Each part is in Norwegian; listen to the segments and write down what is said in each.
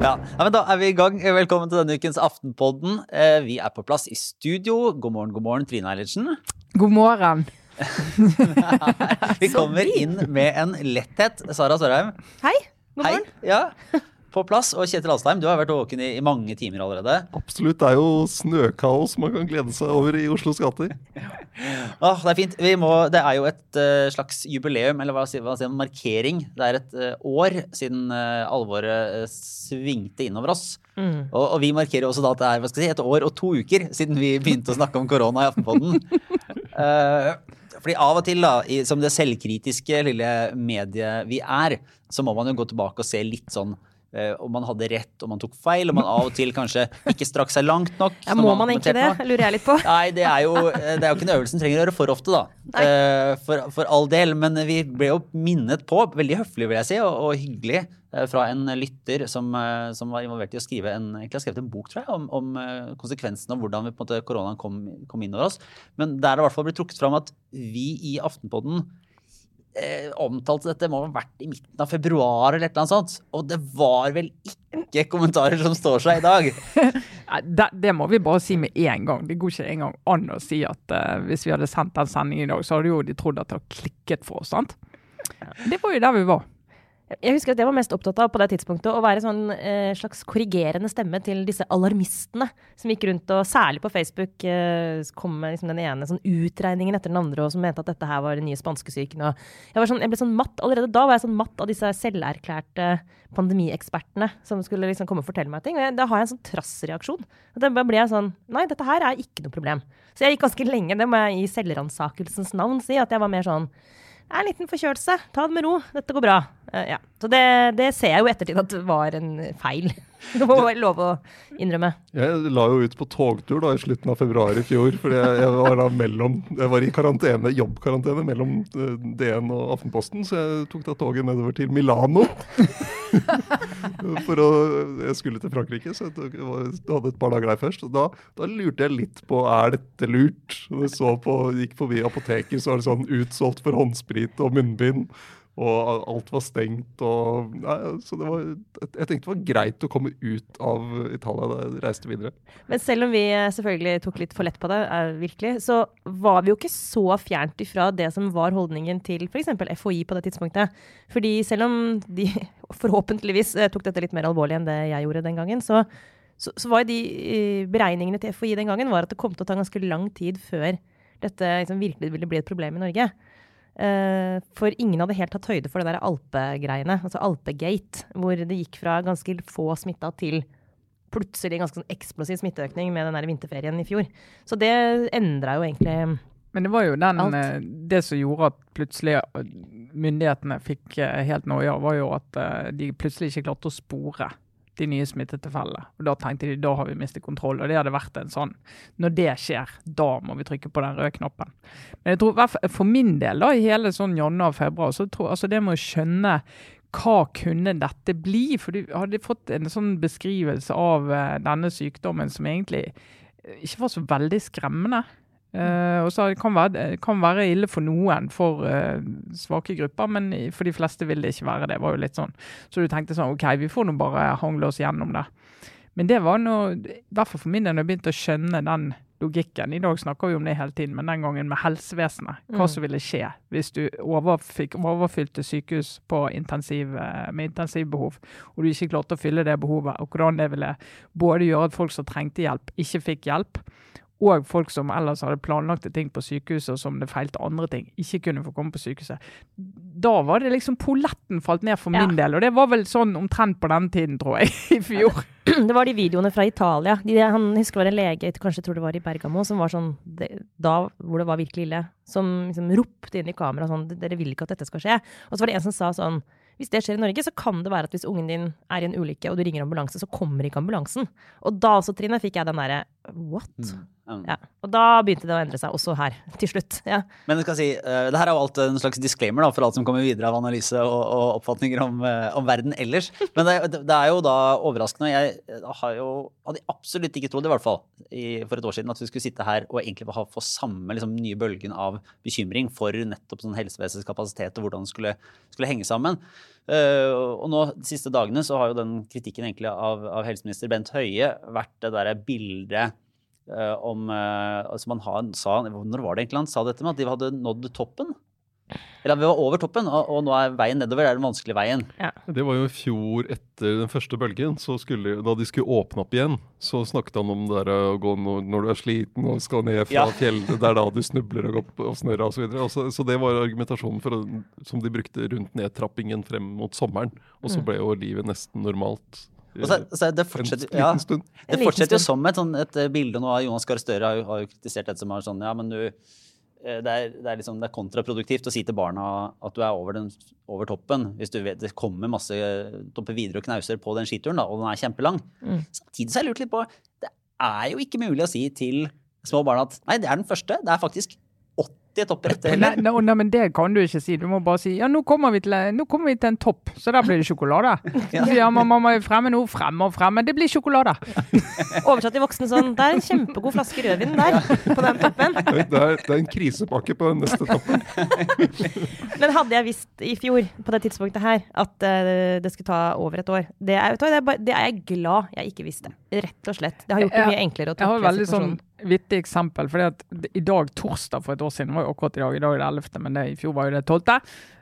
Ja. men Da er vi i gang. Velkommen til denne ukens Aftenpodden. Eh, Vi er på plass i studio. God morgen, god morgen, Trine Eilertsen. God morgen. Vi kommer inn med en letthet. Sara Sørheim. Hei. God Hei. Ja, på plass. Og Kjetil Alstheim, du har vært våken i, i mange timer allerede. Absolutt. Det er jo snøkaos man kan glede seg over i Oslos gater. ah, det er fint. Vi må, det er jo et uh, slags jubileum, eller hva sier man, markering. Det er et uh, år siden uh, alvoret svingte innover oss. Mm. Og, og vi markerer også da at det er hva skal si, et år og to uker siden vi begynte å snakke om korona i Aftenpodden. Eh, fordi av og til, da, i, som det selvkritiske lille mediet vi er, så må man jo gå tilbake og se litt sånn om man hadde rett, om man tok feil, om man av og til kanskje ikke strakk seg langt nok. Ja, må man egentlig det? Nok. Lurer jeg litt på. Nei, det er, jo, det er jo ikke en øvelse en trenger å gjøre for ofte, da. Eh, For, for all del. Men vi ble jo minnet på, veldig høflig vil jeg si, og, og hyggelig, eh, fra en lytter som, eh, som var involvert i å skrive en, egentlig har skrevet en bok, tror jeg, om, om eh, konsekvensene av hvordan vi, på en måte, koronaen kom, kom inn over oss. Men der det i hvert fall ble trukket fram at vi i Aftenpodden eh, omtalte dette må ha vært i midten av februar eller et eller annet sånt. Og det var vel ikke kommentarer som står seg i dag. Det, det må vi bare si med en gang. Det går ikke engang an å si at eh, hvis vi hadde sendt den sendingen i dag, så hadde jo de trodd at det hadde klikket for oss. sant? Det var jo der vi var. Jeg husker at jeg var mest opptatt av på det tidspunktet å være sånn eh, slags korrigerende stemme til disse alarmistene som gikk rundt og særlig på Facebook eh, kom med liksom den ene sånn utregningen etter den andre og som mente at dette her var den nye spanskesyken. Og jeg, sånn, jeg ble sånn matt allerede da var jeg sånn matt av disse selverklærte pandemiekspertene som skulle liksom komme og fortelle meg ting. Og jeg, da har jeg en sånn trassreaksjon. Og Da ble jeg sånn Nei, dette her er ikke noe problem. Så jeg gikk ganske lenge, det må jeg i selvransakelsens navn si, at jeg var mer sånn det er en liten forkjølelse. Ta det med ro. Dette går bra. Uh, ja. Så det, det ser jeg jo i ettertid at det var en feil. Det må være lov å innrømme. Jeg la jo ut på togtur da i slutten av februar i fjor, fordi jeg, var da mellom Jeg var i karantene, jobbkarantene mellom eh, DN og Aftenposten, så jeg tok da toget nedover til Milano. For å Jeg skulle til Frankrike, så jeg tok, hadde et par dager der først. Og da, da lurte jeg litt på er dette lurt. Jeg så på, gikk forbi apoteket, så var det sånn utsolgt for håndsprit og munnbind. Og alt var stengt. Og, nei, så var, jeg tenkte det var greit å komme ut av Italia da jeg reiste videre. Men selv om vi eh, selvfølgelig tok litt for lett på det, eh, virkelig, så var vi jo ikke så fjernt ifra det som var holdningen til f.eks. FHI på det tidspunktet. Fordi selv om de forhåpentligvis eh, tok dette litt mer alvorlig enn det jeg gjorde den gangen, så, så, så var de beregningene til FHI den gangen var at det kom til å ta ganske lang tid før dette liksom virkelig ville bli et problem i Norge. Eh, for ingen hadde helt tatt høyde for det der alpegreiene, altså alpegate, hvor det gikk fra ganske få smitta til plutselig ganske sånn eksplosiv smitteøkning med den der vinterferien i fjor. Så det endra jo egentlig Men det var jo den, Alt. eh, det som gjorde at plutselig eh, myndighetene fikk helt noia, var jo at de plutselig ikke klarte å spore de nye smittetilfellene. Og Da tenkte de da har vi mistet kontroll. Og det hadde vært en sånn Når det skjer, da må vi trykke på den røde knappen. Men jeg tror for min del, da, i hele sånn januar-februar, så tror altså det med å skjønne hva kunne dette bli? For du hadde fått en sånn beskrivelse av eh, denne sykdommen som egentlig eh, ikke var så veldig skremmende. Eh, og så kan være, det kan være ille for noen, for uh, svake grupper, men for de fleste vil det ikke være det. var jo litt sånn. Så du tenkte sånn OK, vi får nå bare hangle oss gjennom det. Men det var nå, i hvert fall for min del, når jeg begynte å skjønne den logikken. I dag snakker vi om det hele tiden, men den gangen med helsevesenet. Hva Mm. som ville skje hvis du overfikk, overfylte sykehus på intensiv, eh, med intensivbehov, og du ikke klarte å fylle det behovet. Og hvordan det ville både gjøre at folk som trengte hjelp, ikke fikk hjelp, og folk som ellers hadde planlagte ting på sykehuset, og som det feilte andre ting, ikke kunne få komme på sykehuset. Da var det liksom Polletten falt ned for Ja. min del, og det var vel sånn omtrent på den tiden, tror jeg, i fjor. Det var de videoene fra Italia. De, han husker det var en lege, kanskje tror det var i Bergamo, som var sånn det, Da hvor det var virkelig ille, som liksom ropte inn i kamera sånn Dere vil ikke at dette skal skje. Og så var det en som sa sånn Hvis det skjer i Norge, så kan det være at hvis ungen din er i en ulykke, og du ringer ambulanse, så kommer ikke ambulansen. Og da også, Trine, fikk jeg den derre What? Mm. Mm. Ja. Og da begynte det å endre seg, også her, til slutt. Ja. Men jeg skal si, uh, det her er jo alt en slags disclaimer da, for alt som kommer videre av analyse og, og oppfatninger om, uh, om verden ellers. Men det, det er jo da overraskende. Jeg har jo, hadde absolutt ikke trodd i hvert fall i, for et år siden at vi skulle sitte her og egentlig ha, få samme liksom, nye bølgen av bekymring for nettopp sånn helsevesenets kapasitet og hvordan det skulle, skulle henge sammen. Uh, og nå de siste dagene så har jo den kritikken egentlig av, av helseminister Bent Høie vært det derre bildet om eh, altså man har, sa, Når var det egentlig han sa dette med at de hadde nådd toppen? Eller at vi var over toppen, og, og nå er veien nedover det er den vanskelige veien. Det var jo i fjor etter den første bølgen. så skulle, Da de skulle åpne opp igjen, så snakket han om det der å gå når, når du er sliten og skal ned fra Ja. fjellet. Det er da du snubler og går på og snørrer osv. Så, videre. Og så, så det var argumentasjonen for, som de brukte rundt nedtrappingen frem mot sommeren. Og så ble jo livet nesten normalt. Og så, så det fortsetter, ja, det fortsetter jo som et, sånn, et eh, bilde nå av Jonas Gahr Støre har har jo kritisert dette som er sånn Ja, men du eh, det er, det, er liksom, det er kontraproduktivt å si til barna at du er over, den, over toppen. Hvis du vet det kommer masse topper videre og knauser på den skituren, da, og den er kjempelang. Mm. Samtidig så har jeg lurt litt på Det er jo ikke mulig å si til små barn at nei, det er den første. Det er faktisk 80 topprettet. Nei, nei, nei, men det kan du ikke si. Du må bare si ja, nå kommer vi til, nå kommer vi til en topp, så der blir det sjokolade. Ja. Så, ja, man må jo fremme nå, fremme og fremme. Det blir sjokolade. Oversatt til voksne sånn Det er en kjempegod flaske rødvin der, på den toppen. Det er, det er en krisepakke på den neste toppen. Men hadde jeg visst i fjor, på det tidspunktet her, at uh, det skulle ta over et år Det er, du det er, bare, det er jeg glad jeg ikke visste. Rett og slett. Det har gjort det mye enklere å takle sånn situasjonen. Vittig eksempel. fordi at I dag, torsdag for et år siden, var jo akkurat i dag, i dag er det 11., men det, i fjor var jo det 12.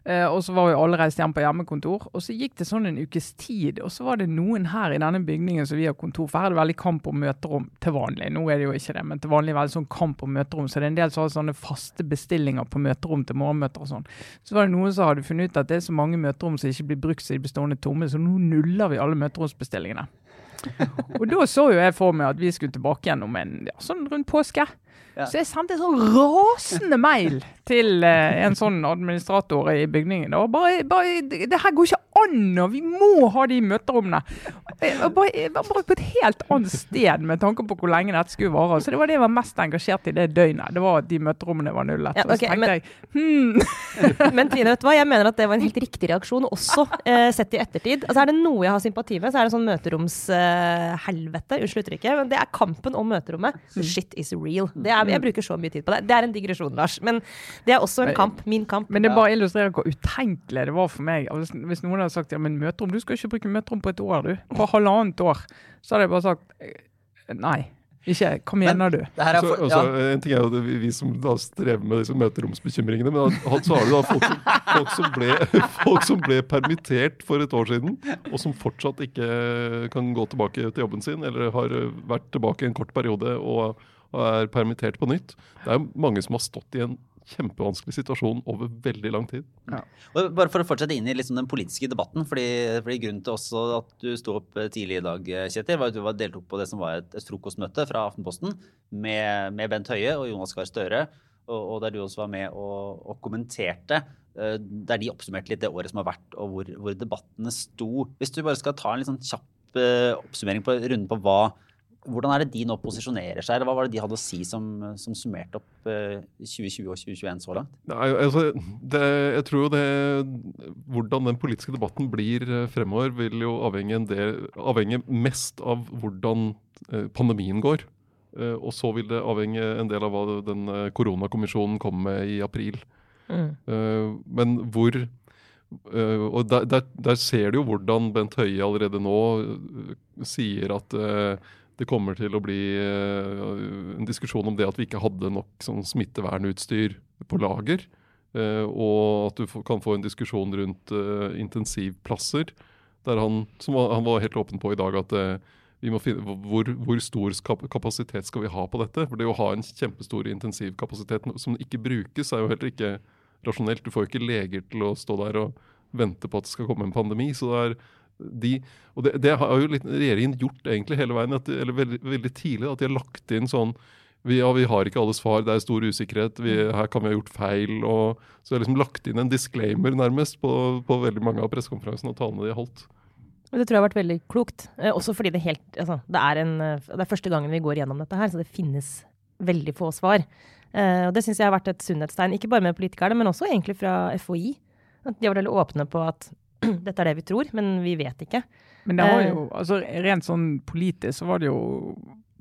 Eh, og så var jo alle reist hjem på hjemmekontor. Og så gikk det sånn en ukes tid, og så var det noen her i denne bygningen som vi har kontor for. Her er det veldig kamp om møterom til vanlig. Nå er det jo ikke det, men til vanlig er det veldig sånn kamp om møterom. Så det er en del som sånne faste bestillinger på møterom til morgenmøter og sånn. Så var det noen som hadde funnet ut at det er så mange møterom som ikke blir brukt, så de blir stående tomme. Så nå nuller vi alle møteromsbestillingene. Og da så jo jeg for meg at vi skulle tilbake igjen om en ja, sånn rundt påske. Så jeg sendte en sånn rasende mail til eh, en sånn administrator i bygningen. Og bare, bare det, det her går ikke an, og vi må ha de møterommene. Var bare, bare på et helt annet sted med tanke på hvor lenge dette skulle vare. Så det var det jeg var mest engasjert i det døgnet. Det var at de møterommene var nullet. Ja, okay, så tenkte men- jeg hmm, Men Trine, vet du hva? jeg mener at det var en helt riktig reaksjon, også eh, sett i ettertid. Altså Er det noe jeg har sympati med, så er det sånn møteromshelvete. Unnskyld uttrykket. Men det er kampen om møterommet. The shit is real. Det er, jeg bruker så mye tid på det. Det er en digresjon, Lars. Men det er også en kamp. Min kamp. Men det bare illustrerer hvor utenkelig det var for meg. Hvis, hvis noen hadde sagt ja, men møterom, du skal ikke bruke møterom på et år, du. På halvannet år. Så hadde jeg bare sagt eh, nei. Ikke. Hva mener du? Er Så, altså, ja. En ting er jo det, vi, vi som da strever med disse møteromsbekymringene, men da- så har du da folk som, folk, som ble, folk som ble permittert for et år siden, og som fortsatt ikke kan gå tilbake til jobben sin, eller har eh, vært tilbake en kort periode og, og er permittert på nytt. Det er mange som har stått i en kjempevanskelig situasjon over veldig lang tid. Og bare for å fortsette inn i liksom den politiske debatten, fordi, fordi grunnen til også at du sto opp eh, tidlig i dag, Kjetil, var at du var deltok på det som var et, et frokostmøte fra Aftenposten med, med Bent Høie og Jonas Gahr Støre, og, og der du også var med og, og kommenterte. eh, Der de oppsummerte litt det året som har vært, og hvor, hvor debattene sto. Hvis du bare skal ta en litt sånn kjapp eh, oppsummering på runden på hva hvordan er det de nå posisjonerer seg, eller hva var det de hadde å si som, som summerte opp eh, 2020 og 2021 så langt? Nei, altså, det, jeg tror jo det Hvordan den politiske debatten blir eh, fremover, vil jo avhenge, en del, avhenge mest av hvordan eh, pandemien går. Eh, og så vil det avhenge en del av hva den eh, koronakommisjonen kommer med i april. Mm. Eh, men hvor Uh, Og der, der, der ser du jo hvordan Bent Høie allerede nå uh, sier at eh, det kommer til å bli eh, en diskusjon om det at vi ikke hadde nok sånn smittevernutstyr på lager. eh, og at du kan få en diskusjon rundt eh, intensivplasser. Der han, som han var helt åpen på i dag, at vi må finne, hvor, hvor stor kapasitet skal vi ha på dette? For det å ha en kjempestor intensivkapasitet som ikke brukes, er jo heller ikke rasjonelt. Du får jo ikke leger til å stå der og vente på at det skal komme en pandemi. så det er de, og det, det har jo litt regjeringen gjort egentlig hele veien, at, eller veldig, veldig tidlig, at de har lagt inn sånn vi, ja, vi har ikke alle svar, det er stor usikkerhet, vi, her kan vi ha gjort feil. og Så jeg har liksom lagt inn en disclaimer nærmest på, på veldig mange av pressekonferansene og talene de har holdt. Det tror jeg har vært veldig klokt. Eh, også fordi det, helt, altså, det, er en, eh, det er første gangen vi går gjennom dette her, så det finnes veldig få svar. Eh, og det syns jeg har vært et sunnhetstegn, ikke bare med politikerne, men også egentlig fra FHI. At de har vært veldig åpne på at dette er det vi tror, men vi vet ikke. Men det har Eh. jo, altså rent sånn politisk så var det jo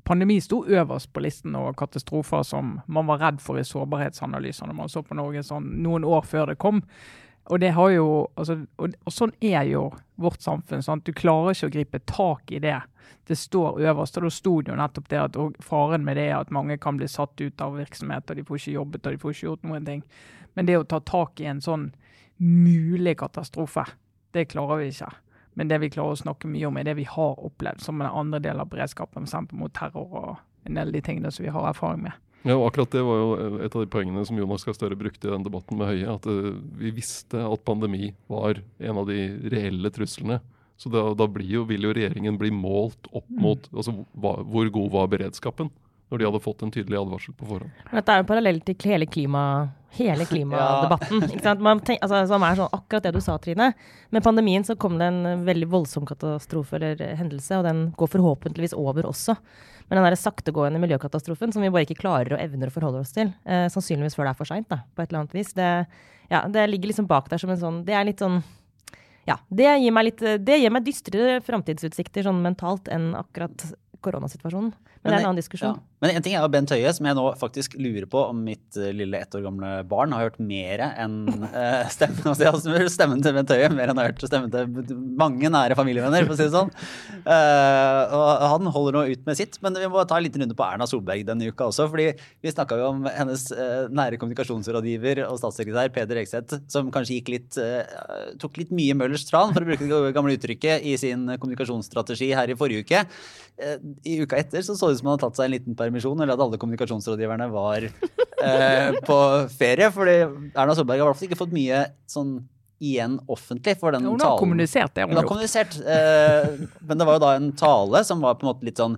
Pandemi sto øverst på listen over katastrofer som man var redd for i sårbarhetsanalyser når man så på Norge sånn noen år før det kom. Og det har jo, altså, og, og sånn er jo vårt samfunn. sant? Du klarer ikke å gripe tak i det. Det står øverst. Og da sto det jo nettopp det at faren med det er at mange kan bli satt ut av virksomhet, og de får ikke jobbet og de får ikke gjort noen ting. Men det å ta tak i en sånn mulig katastrofe, det klarer vi ikke. Men det vi klarer å snakke mye om, er det vi har opplevd som en andre del av beredskapen, f.eks. mot terror og en del av de tingene som vi har erfaring med. Ja, og akkurat Det var jo et av de poengene som Jonas Gahr Støre brukte i den debatten med Høie. At eh, vi visste at pandemi var en av de reelle truslene. Så da, da blir jo, vil jo regjeringen bli målt opp mot altså, hva, hvor god var beredskapen. Når de hadde fått en tydelig advarsel på forhånd. Men Dette er jo parallell til hele, klima, hele klimadebatten. ikke sant? Man tenk, altså, som er sånn akkurat det du sa, Trine. Med pandemien så kom det en veldig voldsom katastrofe eller hendelse, og den går forhåpentligvis over også. Men den der saktegående miljøkatastrofen som vi bare ikke klarer og evner å forholde oss til, eh, sannsynligvis før det er for seint, på et eller annet vis, det, ja, det ligger liksom bak der som en sånn Det er litt sånn ja, det gir meg litt Det gir meg dystrere framtidsutsikter sånn mentalt enn akkurat koronasituasjonen. Men, det er en annen diskusjon. Ja. Men en ting er jo Bent Høie, som jeg nå faktisk lurer på om mitt eh, lille ett år gamle barn har hørt mer enn eh, stemmen altså, jeg har hørt stemmen til Bent Høie mer enn har hørt stemmen til mange nære familievenner, for å si det sånn. Eh, og han holder nå ut med sitt, men vi må ta en liten runde på Erna Solberg denne uka også. fordi vi snakka jo om hennes nære kommunikasjonsrådgiver og statssekretær Peder Ekseth, som kanskje gikk litt, tok litt mye Møllers tran, for å bruke det gamle uttrykket, i sin kommunikasjonsstrategi her i forrige uke. I uka etter så så det ut som han hadde tatt seg en liten permisjon, eller at alle kommunikasjonsrådgiverne var eh, på ferie. fordi Erna Solberg har i hvert fall ikke fått mye sånn igjen offentlig for den Hun har kommunisert det. Hun Hun har har gjort. kommunisert, eh, men det var jo da en tale som var på en måte litt sånn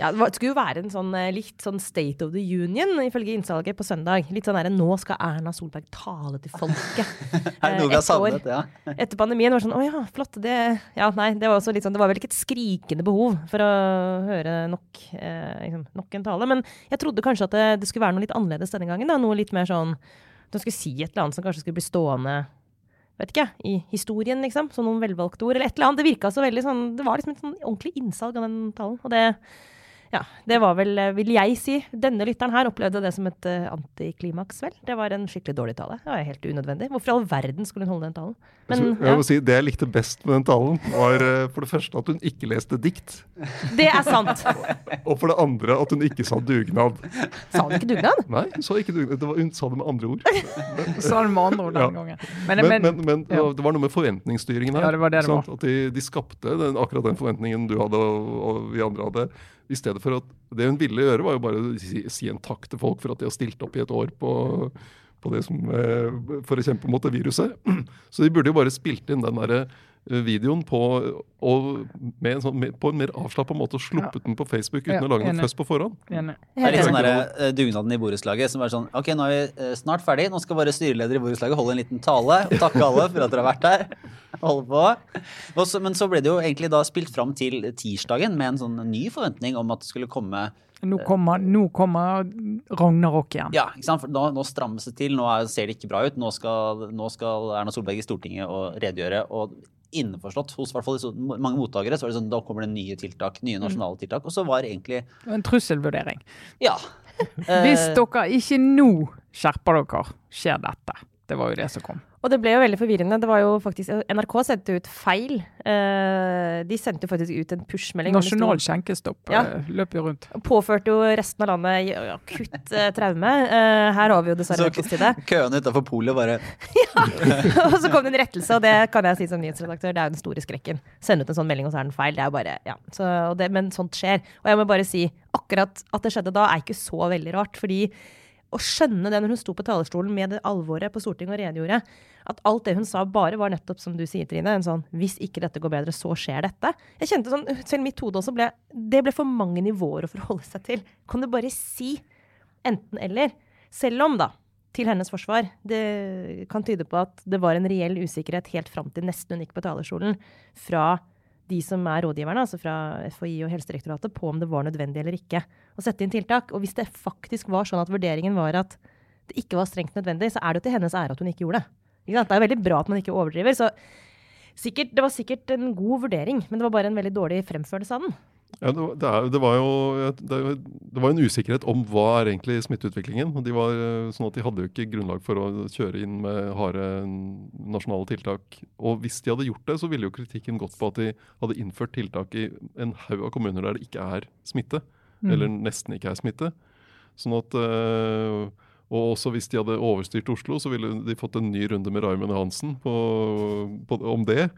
Ja, det skulle jo være en sånn eh, litt sånn State of the Union, ifølge innsalget på søndag. Litt sånn derre nå skal Erna Solberg tale til folket. Er det noe vi Eh, har savnet? Ja. Etter pandemien var det sånn å ja, flott. Det Ja, nei, det var også litt sånn Det var vel ikke et skrikende behov for å høre nok, eh, liksom, nok en tale. Men jeg trodde kanskje at det, det skulle være noe litt annerledes denne gangen. Da. Noe litt mer sånn hun skulle si et eller annet som kanskje skulle bli stående vet ikke, i historien, liksom. Som noen velvalgte ord, eller et eller annet. Det virka så veldig sånn Det var liksom et sånn ordentlig innsalg av den talen. Og det ja, det var vel, eh, vil jeg si. Denne lytteren her opplevde det som et uh, antiklimaks, vel. Det var en skikkelig dårlig tale. Det var helt unødvendig. Hvorfor i all verden skulle hun holde den talen? Men, Så jeg ja, må si, Det jeg likte best med den talen, var eh, for det første at hun ikke leste dikt. det er sant! Og for det andre at hun ikke sa dugnad. Sa hun ikke dugnad? Nei, hun sa ikke dugnad. Det var, hun sa det med andre ord. Sa det med andre ord den Ja. gangen. Men, Men, men, men, det ja. var- det var noe med forventningsstyringen her. Ja, det var det det var. At de, de skapte den, akkurat den forventningen du hadde og, og vi andre hadde. I stedet for at Det hun ville gjøre, var jo bare å si, si en takk til folk for at de har stilt opp i et år på, på det som, eh, for å kjempe mot det viruset. Så de burde jo bare spilt inn den derre videoen på, og med en sånn, med, på en mer avslappa måte og sluppet den på Facebook uten Ja, å lage noe føss på forhånd. enig. Det er litt sånn der, eh, dugnaden i borettslaget som er sånn Ok, nå er vi eh, snart ferdig. Nå skal våre styreleder i borettslaget holde en liten tale og takke alle for at dere har vært der. Holde på. Også, men så ble det jo egentlig da spilt fram til tirsdagen med en sånn ny forventning om at det skulle komme Nå kommer, nå kommer Ragnarok igjen. Ja, ikke sant? For nå, nå strammes det til. Nå er, ser det ikke bra ut. Nå skal, nå skal Erna Solberg i Stortinget og redegjøre. og innforstått hos hvert fall mange mottakere, så var det sånn, da kommer det nye tiltak, nye nasjonale tiltak. Og så var det egentlig En trusselvurdering. Ja. Hvis Eh, dere ikke nå skjerper dere, skjer dette. Det var jo det som kom. Og det ble jo veldig forvirrende. Det var jo faktisk, NRK sendte ut feil. Eh, de sendte jo faktisk ut en push-melding. Nasjonal skjenkestopp Ja. eh, løp jo rundt. og Påførte jo resten av landet i- akutt eh, traume. Her har vi jo dessverre Så- en til det. Køene utafor polet bare Ja! og så kom det en rettelse, og det kan jeg si som nyhetsredaktør, det er jo den store skrekken. Sende ut en sånn melding, og så er den feil. Det er jo bare, ja. Så, og det, men sånt skjer. Og jeg må bare si, akkurat at det skjedde da, er ikke så veldig rart. fordi å skjønne det når hun sto på talerstolen med det alvoret på Stortinget og redegjorde, at alt det hun sa bare var nettopp som du sier, Trine, en sånn 'hvis ikke dette går bedre, så skjer dette'. Jeg kjente sånn, Selv mitt hode også ble Det ble for mange nivåer å forholde seg til. Kan du bare si enten-eller? Selv om, da, til hennes forsvar, det kan tyde på at det var en reell usikkerhet helt fram til nesten hun gikk på talerstolen, fra de som er rådgiverne, altså fra FHI og Helsedirektoratet, på om det var nødvendig eller ikke å sette inn tiltak. Og hvis det faktisk var sånn at vurderingen var at det ikke var strengt nødvendig, så er det jo til hennes ære at hun ikke gjorde det. Ikke det er jo veldig bra at man ikke overdriver. så sikkert, Det var sikkert en god vurdering, men det var bare en veldig dårlig fremførelse av den. Ja, det, er, det, var jo det, var en usikkerhet om hva er egentlig smitteutviklingen. De var eh, sånn at de hadde jo ikke grunnlag for å kjøre inn med harde nasjonale tiltak. Og hvis de hadde gjort det, så ville jo kritikken gått på at de hadde innført tiltak i en haug av kommuner der det ikke er smitte. Mm. Eller nesten ikke er smitte. Sånn at øh, og også hvis de hadde overstyrt Oslo, så ville de fått en ny runde med Raymond Hansen på, på, om det.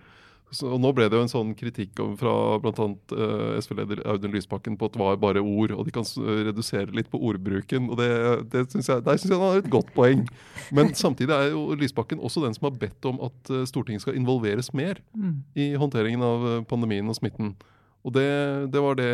Så, og nå ble det jo en sånn kritikk fra bl.a. Uh, SV-leder Audun Lysbakken på at det var bare ord, og de kan redusere litt på ordbruken. og det, det synes jeg, Der syns jeg han har et godt poeng. Men samtidig er jo Lysbakken også den som har bedt om at uh, Stortinget skal involveres mer mm. i håndteringen av uh, pandemien og smitten. Og det, det, var det,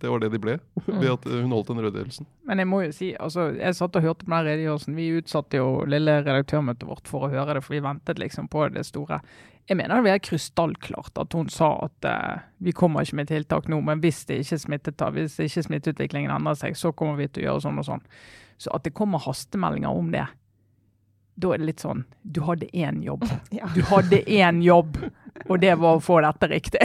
det, var det, de ble, ved at hun holdt den redegjørelsen. Men jeg må jo si, altså, jeg satt og hørte på den redegjørelsen. Vi utsatte jo lille redaktørmøtet vårt for å høre det, for vi ventet liksom på det store. Jeg mener det er krystallklart at hun sa at uh, vi kommer ikke med tiltak nå, men hvis det ikke smittet, hvis det ikke smitteutviklingen endrer seg, så kommer vi til å gjøre sånn og sånn. Så at det kommer hastemeldinger om det, da er det litt sånn Du hadde én jobb. Du hadde én jobb, og det var å få dette riktig.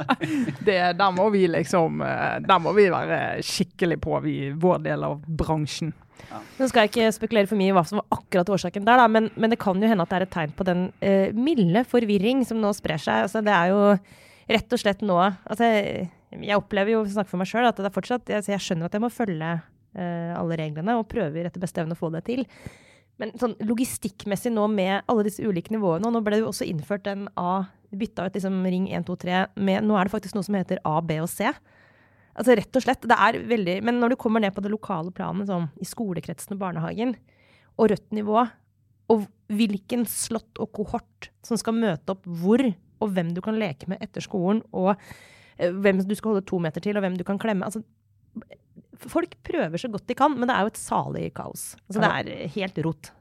det, der må vi liksom eh, Der må vi være skikkelig på, vi, vår del av bransjen. Ja. Nå skal jeg ikke spekulere for mye i hva som var akkurat årsaken der, da, men, men, det kan jo hende at det er et tegn på den uh, milde forvirring som nå sprer seg. Altså, det er jo rett og slett nå altså, Jeg opplever jo, snakke for meg sjøl, at det er fortsatt jeg, jeg, skjønner at jeg må følge uh, alle reglene og prøver etter beste evne å få det til. Men sånn logistikkmessig nå med alle disse ulike nivåene, og nå ble det jo også innført en A Bytta ut liksom ring 1, 2, 3 med Nå er det faktisk noe som heter A, B og C. Altså rett og slett. Det er veldig Men når du kommer ned på det lokale planet, sånn i skolekretsen og barnehagen, og rødt nivå, og hvilken slott og kohort som skal møte opp hvor, og hvem du kan leke med etter skolen, og eh, hvem du skal holde to meter til, og hvem du kan klemme altså folk prøver så godt de kan, men det er jo et salig kaos. Altså, det er helt rot.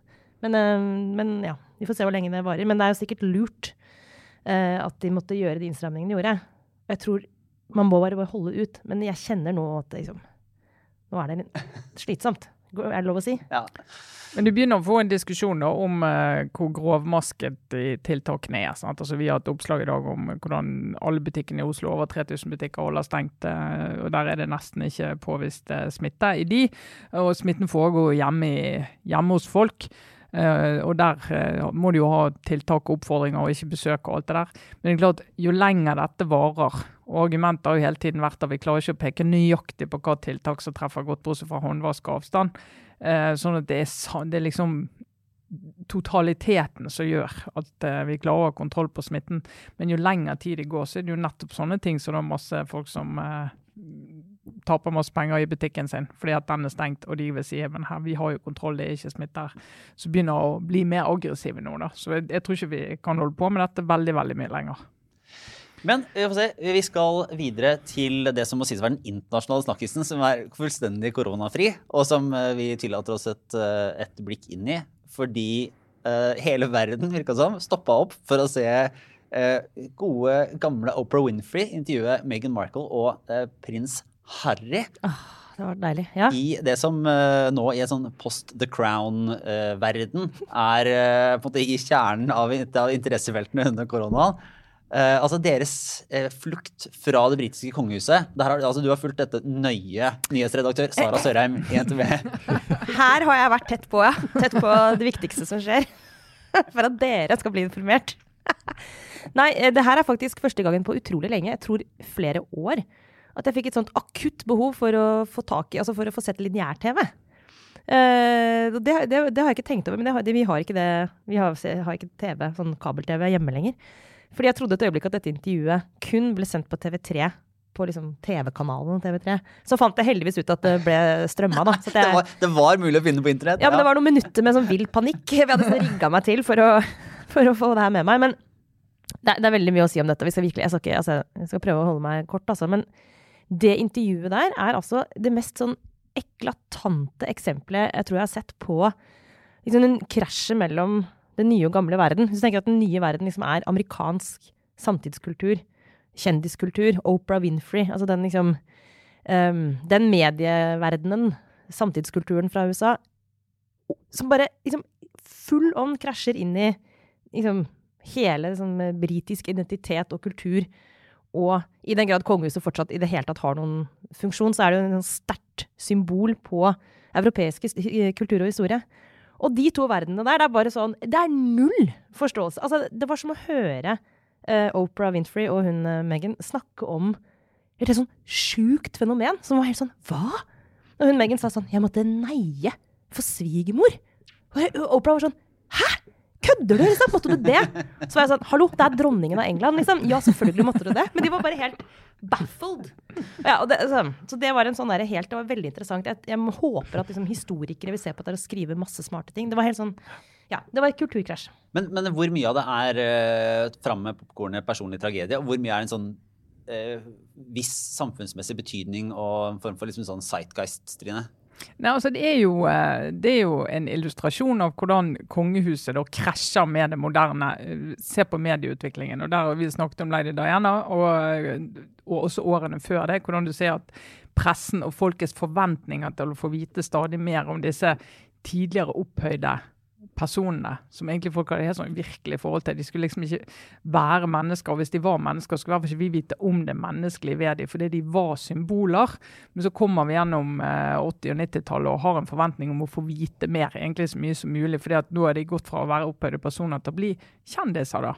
Men, uh, men, ja, vi får se hvor lenge det varer. Men det er jo sikkert lurt uh, at de måtte gjøre de innstramningene de gjorde. Jeg tror man må bare holde ut. Men jeg kjenner nå at liksom, nå er det slitsomt. Er det lov å si? Ja. Men du begynner å få en diskusjon da, om uh, hvor grovmasket tiltakene er. Sant? Altså, vi har et oppslag i dag om hvordan alle butikkene i Oslo, over 3000 butikker, holder stengt. Uh, og Der er det nesten ikke påvist uh, smitte i de. Og smitten foregår hjemme, i, hjemme hos folk. Uh, og der uh, må du jo ha tiltak og oppfordringer og ikke besøk og alt det der. Men det er klart, jo lenger dette varer, og argumentet har jo hele tiden vært at vi klarer ikke å peke nøyaktig på hva tiltak som treffer godt, bortsett fra håndvask og avstand. Eh, sånn at det er, det er, liksom totaliteten som gjør at vi klarer å ha kontroll på smitten. Men jo lenger tid det går, så er det jo nettopp sånne ting så det er masse folk som taper masse penger i butikken sin fordi at den er stengt, og de vil si her, vi har jo kontroll, det er ikke smitte her. Så begynner å bli mer aggressive nå. da. Så jeg, jeg, tror ikke vi kan holde på med dette veldig veldig mye lenger. Men vi se, vi skal videre til det som må sies å være den internasjonale snakkisen, som er fullstendig koronafri, og som eh, vi tillater oss et, eh, et blikk inn i. Fordi uh, hele verden virka som stoppa opp for å se uh, gode, gamle Oprah Winfrey intervjue Meghan Markle og uh, prins Harry. Oh, det var deilig. Ja. I det som uh, nå i en sånn post the crown-verden uh, er uh, på en måte i kjernen av, av interessefeltene under koronaen. Altså deres flukt fra det britiske kongehuset. Har, altså, du har fulgt dette nøye, nyhetsredaktør Sara Sørheim i NTV. Her har jeg vært tett på, ja. Tett på det viktigste som skjer. For at dere skal bli informert. Nei, det her er faktisk første gangen på utrolig lenge, jeg tror flere år, at jeg fikk et sånt akutt behov for å få tak i, altså for å få sett lineær-TV. Uh, det, det, det, har jeg ikke tenkt over, men har, vi har ikke det, vi har, har ikke TV, sånn kabel-TV hjemme lenger. Fordi jeg trodde et øyeblikk at dette intervjuet kun ble sendt på TV3 på liksom TV-kanalen TV3. Så fant jeg heldigvis ut at det ble strømma, da. Det, det, var, det, var, mulig å finne på internett? Ja, men det var noen minutter med sånn vill panikk. Vi hadde sånn rigga meg til for å, for å, få det her med meg. Men det, det, er veldig mye å si om dette. Vi skal virkelig, jeg, skal ikke, altså, jeg skal prøve å holde meg kort, altså. Men det intervjuet der er altså det mest sånn eklatante eksempelet jeg tror jeg har sett på liksom en krasjet mellom den nye og gamle verden. Hvis du tenker at den nye verden liksom er amerikansk samtidskultur kjendiskultur. Oprah Winfrey. Altså den liksom um, Den medieverdenen, samtidskulturen fra USA, som bare liksom full on krasjer inn i liksom hele liksom, britisk identitet og kultur. Og i den grad kongehuset fortsatt i det hele tatt har noen funksjon, så er det jo en sterkt symbol på europeisk kultur og historie. Og de to verdenene der, det er bare sånn Det er null forståelse. Altså, det var som å høre uh, Oprah Winfrey og hun uh, Meghan snakke om et helt sånn sjukt fenomen som var helt sånn Hva? Og hun Meghan sa sånn Jeg måtte neie for svigermor. Og Oprah var sånn Hæ? Kødder du, liksom? Måtte du det? Så var jeg sånn Hallo, det er dronningen av England, liksom. Ja, selvfølgelig måtte du det. Men de var bare helt baffled. Ja, det, så, så, det var en sånn der helt Det var veldig interessant. Jeg, jeg håper at liksom, historikere vil se på det og skrive masse smarte ting. Det var helt sånn Ja, det var et kulturkrasj. Men, men hvor mye av det er uh, framme med popkornet personlig tragedie, og hvor mye er en sånn uh, viss samfunnsmessig betydning og en form for liksom sånn sightgeist, Trine? Nei, altså det er, jo, eh, det er, jo, en illustrasjon av hvordan kongehuset da krasjer med det moderne. Se på medieutviklingen. og Der har vi snakket om Lady Diana, og, og også årene før det. Hvordan du ser at pressen og folkets forventninger til å få vite stadig mer om disse tidligere opphøyde personene som egentlig folk hadde helt sånn virkelig forhold til. De skulle liksom ikke være mennesker. og Hvis de var mennesker, skulle i hvert fall ikke vi vite om det menneskelige ved dem, fordi de var symboler. Men så kommer vi gjennom eh, 80- og 90-tallet og har en forventning om å få vite mer, egentlig så mye som mulig. fordi at nå er de gått fra å være opphøyde personer til å bli kjendiser. da.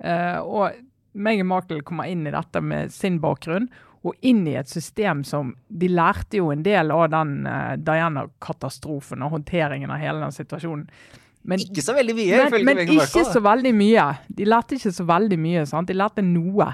Eh, og Meghan Markle kommer inn i dette med sin bakgrunn og inn i et system som De lærte jo en del av den uh, Diana-katastrofen og håndteringen av hele den situasjonen. Men, ikke så veldig mye, men, men ikke så veldig mye. De lærte ikke så veldig mye. sant? De lærte noe.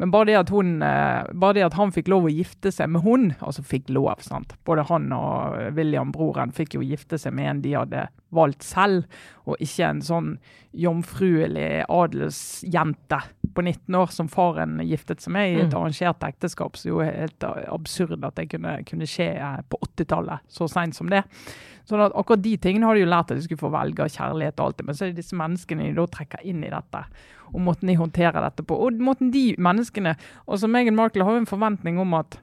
Men bare det, at hun, eh, bare det at han fikk lov å gifte seg med hun, altså fikk lov sant? Både han og William, broren, fikk jo gifte seg med en de hadde valgt selv, og ikke en sånn jomfruelig adelsjente på 19 år som faren giftet seg med i et mm. arrangert ekteskap. Så det er jo helt absurd at det kunne, kunne skje på 80-tallet, så seint som det. Sånn at akkurat de tingene har de jo lært at de skulle få velge kjærlighet og alt det. Men så er det disse menneskene de da trekker inn i dette, og måten de håndterer dette på. Og måten de menneskene Og så Meghan Markle har jo en forventning om at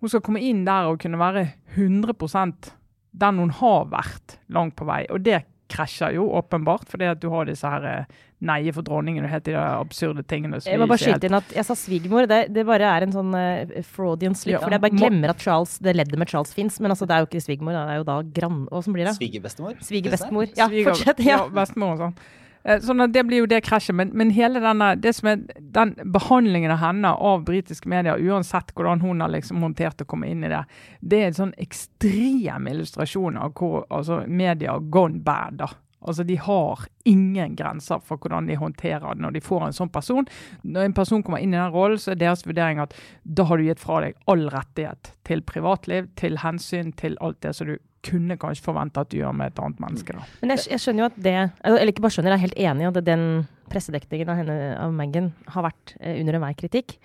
hun skal komme inn der og kunne være 100% den hun har vært langt på vei. Og det krasjer jo åpenbart, fordi at du har disse her eh, neie for dronningen og helt de absurde tingene. jeg må bare skyte inn at jeg sa svigermor. Det, det, bare er en sånn uh, Freudian slip. Ja, for jeg bare glemmer at Charles, det leddet med Charles fins. Men altså, det er jo ikke svigermor, det er jo da grann... Åssen blir det? Svigerbestemor? Svigerbestemor. Ja, fortsett. Ja, ja bestemor og sånn. Eh, sånn at Det blir jo det krasjet. Men, men, hele denne, det som er den behandlingen av henne av britiske medier, uansett hvordan hun har liksom håndtert å komme inn i det, det er en sånn ekstrem illustrasjon av hvor altså, media gone bad. da. Altså, De har ingen grenser for hvordan de håndterer det når de får en sånn person. Når en person kommer inn i den rollen, så er deres vurdering at da har du gitt fra deg all rettighet til privatliv, til hensyn til alt det som du kunne kanskje forvente at du gjør med et annet menneske. Da. Men jeg, jeg, skjønner jo at det Eller ikke bare skjønner, jeg er helt enig i at den pressedekningen av av Meghan, har vært eh, under enhver kritikk.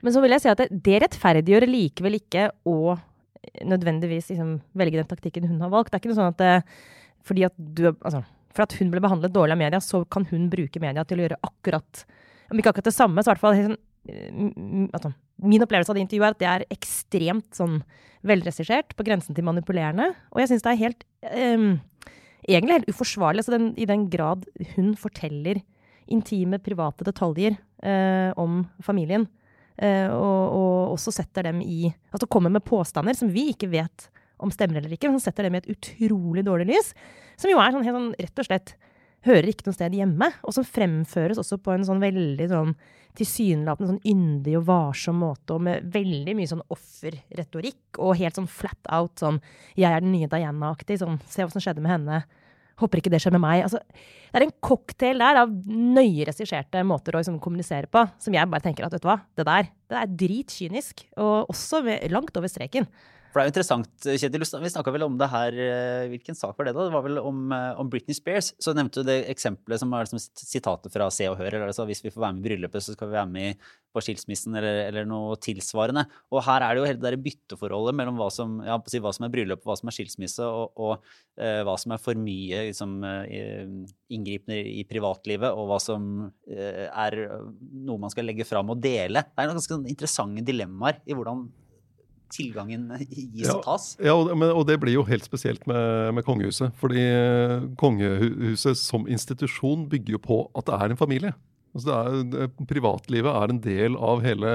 Men så vil jeg si at det, det rettferdiggjør likevel ikke å nødvendigvis liksom, velge den taktikken hun har valgt. Det er ikke noe sånn at det, fordi at du Altså for at hun ble behandlet dårlig av media, så kan hun bruke media til å gjøre akkurat Om ikke akkurat det samme, så i hvert fall altså, Min opplevelse av det intervjuet er at det er ekstremt sånn velregissert, på grensen til manipulerende. Og jeg syns det er helt um, Egentlig helt uforsvarlig, altså den, i den grad hun forteller intime, private detaljer uh, om familien. Uh, og, og, også setter dem i Altså kommer med påstander som vi ikke vet om stemmer eller ikke, men setter dem i et utrolig dårlig lys. Som jo er sånn, helt sånn rett og slett hører ikke noe sted hjemme, og som fremføres også på en sånn veldig sånn tilsynelatende sånn yndig og varsom måte, og med veldig mye sånn offerretorikk, og helt sånn flat out sånn 'jeg er den nye Diana'-aktig, sånn 'se hva som skjedde med henne'. Håper ikke det skjer med meg. Altså, det er en cocktail der av nøye regisserte måter å liksom, kommunisere på, som jeg bare tenker at vet du hva, det der det er dritkynisk, og også langt over streken. For det er jo interessant, Kjetil, vi snakka vel om det her eh, Hvilken sak var det, da? Det var vel om, eh, om Britney Spears. Så nevnte du det eksempelet som er liksom sitatet fra Se og Hør. eller altså Hvis vi får være med i bryllupet, så skal vi være med på skilsmissen, eller, eller noe tilsvarende. Og her er det jo hele det der bytteforholdet mellom hva som, ja, hva som er bryllup, hva som er skilsmisse, og, og uh, hva som er for mye liksom, inngripende i privatlivet, og hva som uh, er noe man skal legge fram og dele. Det er noen ganske interessante dilemmaer i hvordan tilgangen gis og tas. Ja, og, men, og, det blir jo helt spesielt med, med, kongehuset. Fordi eh, kongehuset som institusjon bygger jo på at det er en familie. Altså det er, privatlivet er en del av hele,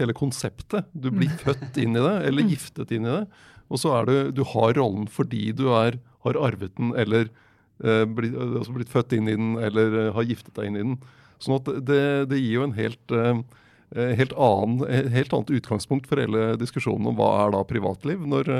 hele konseptet. Du blir mm. født inn i det, eller giftet inn i det. Og så er du, du har rollen fordi du er, har arvet den, eller eh, blitt, altså blitt født inn i den, eller eh, har giftet deg inn i den. Sånn at det, det gir jo en helt Eh, helt, annen, eh, helt, annet utgangspunkt for hele diskusjonen om hva er da privatliv, når,